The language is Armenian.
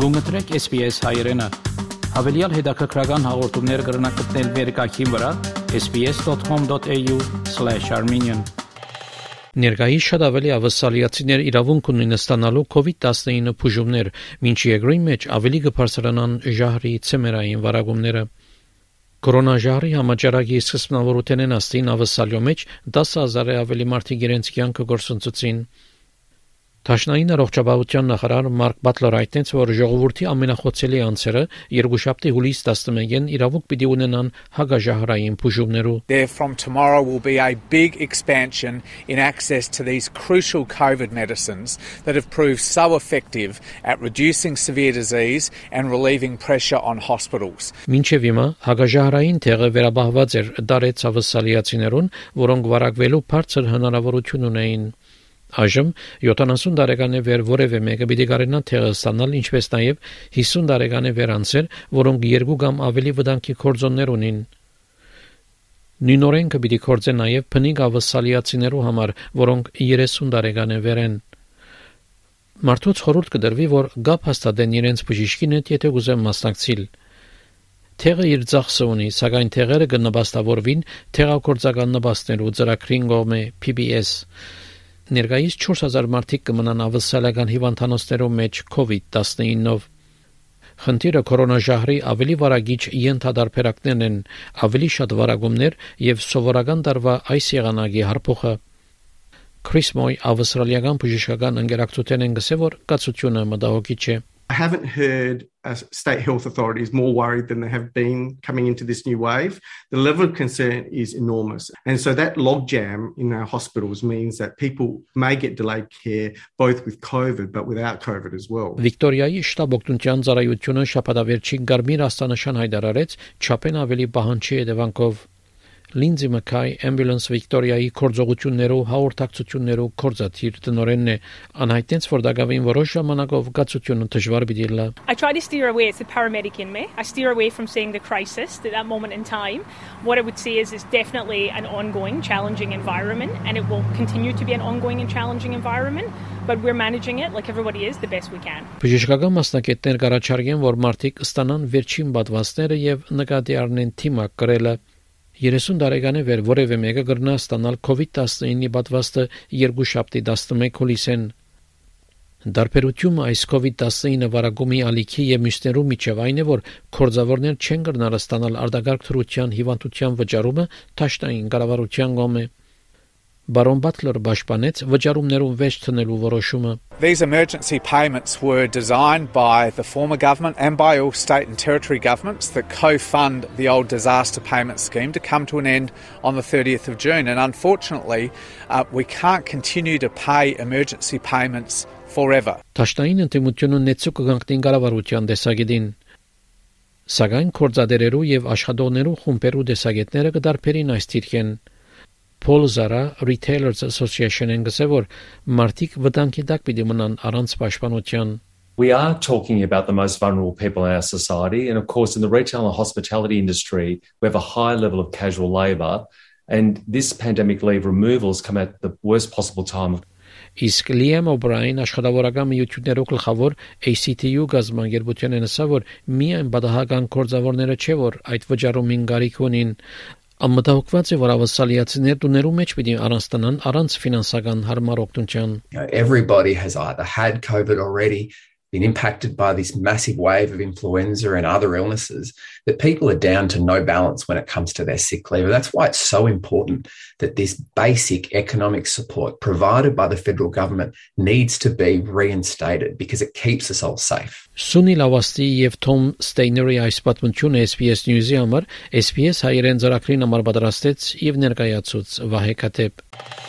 Գուգլտրեք SPS հայերեն։ Հավելյալ հետաքրքրական հաղորդումներ կգրնակցնել վերկայքին վրա sps.com.au/armenian Ներկայիս շատ ավելի ավասալիացիներ իրավունք ունեն ստանալու COVID-19 բուժումներ, ոչ երկրի մեջ ավելի կբարձրանան ժահրի ցեմերային վարակումները։ Կորոնաժահրի համաճարակի սկզբնավորութենեն աստին ավասալյո մեջ 10000-ը ավելի մարդիկ իրենց կյանքը գործընծուցին։ Տաշնային առողջապահության նախարար Մարկ Բատլերը հայտնեց, որ ժողովրդի ամենախոցելի անձերը երկուշաբթի հուլիս 11-ին իրավունք պիտի ունենան հագաժահրային բուժումներու։ There from tomorrow will be a big expansion in access to these crucial COVID medicines that have proved so effective at reducing severe disease and relieving pressure on hospitals։ Մինչև հիմա հագաժահրային թեղը վերաբահված էր դարեց ավսալիացիներուն, որոնք վարակվելու բարձր հնարավորություն ունեին։ Այժմ 70 տարեկանի վեր որևէ մեկը պիտի կարենա թեղը ստանալ, ինչպես նաև 50 տարեկանի վեր անձեր, որոնք երկու կամ ավելի վտանգի կորձոններ ունին։ Նույն օրենքը պիտի կորձե նաև փնիկ ավսալիացիներու համար, որոնք 30 տարեկան վեր են։ Մարդուց խորհուրդ կդրվի, որ գապ հաստատեն իրենց բժիշկին հետ, եթե ուզեն մասնակցել։ Թեղը իր ծախսը ունի, սակայն թեղերը կնպաստավորվին թեղակորձական նպաստներու ծրագրին կողմէ PBS Ներկայիս 4000 մարդիկ կմնան ավսալական հիվանդանոցներով մեջ COVID-19-ով։ Խնդիրը կորոնաժահրի ավելի վարագիչ ենթադարբերակներն են, ավելի շատ վարագումներ եւ սովորական տարվա այս եղանակի հարփոխը։ Քրիս Մոյ ավստրալիական բժշկական ընկերակցության են գսե որ կացությունը մտահոգիչ է։ I haven't heard uh, state health authorities more worried than they have been coming into this new wave. The level of concern is enormous. And so that logjam in our hospitals means that people may get delayed care both with COVID but without COVID as well. Վիկտորիայի շտաբ օգնության ծառայությունը շաբաթավերջին Գարմիր աստանաշան հայտարարեց չափեն ավելի պահանջի հետևանքով Լինձի Մակայ Ambulance Victoria-ի կորձողություններով հաղորդակցություններով կորզաթիր տնորենն է անհայտեց որ դակավին որոշ ժամանակով գացությունը դժվար պիտի լա I try to steer away it's the paramedic in me. I steer away from seeing the crisis at that moment in time. What I would say is it's definitely an ongoing challenging environment and it will continue to be an ongoing and challenging environment but we're managing it like everybody is the best we can. Բժշկական մասնակիցներ կառաջարկեն որ մարդիկ ստանան վերջին պատվաստները եւ նկատի առնեն թիմակ կրելը 30 տարեկանի վեր որևէ մեկը կգրնա ստանալ COVID-19-ի պատվաստը երկու շաբթի 11 հուլիսեն։ Դարբերությունը այս COVID-19 վարակումի ալիքի եւ մյուսներու միջև այն է, որ կորձավորներ չեն կրնալ ստանալ արտագարկ թրության հիվանդության վճարումը ճաշտային կառավարության կողմէ։ Բարոն Բատլեր պաշտպանեց վճարումներուն վեճ տնելու որոշումը։ These emergency payments were designed by the former government and by all state and territory governments that co-fund the old disaster payment scheme to come to an end on the 30th of June and unfortunately uh, we can't continue to pay emergency payments forever. Տաշտային ընդդիմությունը նեցու կգանքնին կառավարության դեսագետին Սակայն կորձադերերու եւ աշխատողներու խումբերու դեսագետները կդարբերին այս թիրքեն Paul Zara Retailers Association-ն գսե որ մարդիկ վտանգի տակ պիտի մնան առանց պաշտպանության We are talking about the most vulnerable people in our society. And of course, in the retail and hospitality industry, we have a high level of casual labour. And this pandemic leave removals come at the worst possible time. Իսկ Liam O'Brien աշխատավորական միություններով գլխավոր ACTU գազམ-ագերբության նսա որ միայն բադահական կորձավորները չէ որ այդ վճարումին գարիք ունին Անմտահոգված է, որ ավասալիացիներ տուներու մեջ պիտի առանց տնան առանց ֆինանսական հարմար օգնության։ Everybody has either had COVID already been impacted by this massive wave of influenza and other illnesses that people are down to no balance when it comes to their sick leave. That's why it's so important that this basic economic support provided by the federal government needs to be reinstated because it keeps us all safe. Սունի Լավաստի եւ Թոմ Ստեյների այս պատմությունը SPS News-ի համար SPS հայերեն ծրագրին համար պատրաստեց եւ ներկայացուց Վահե Կատեփ։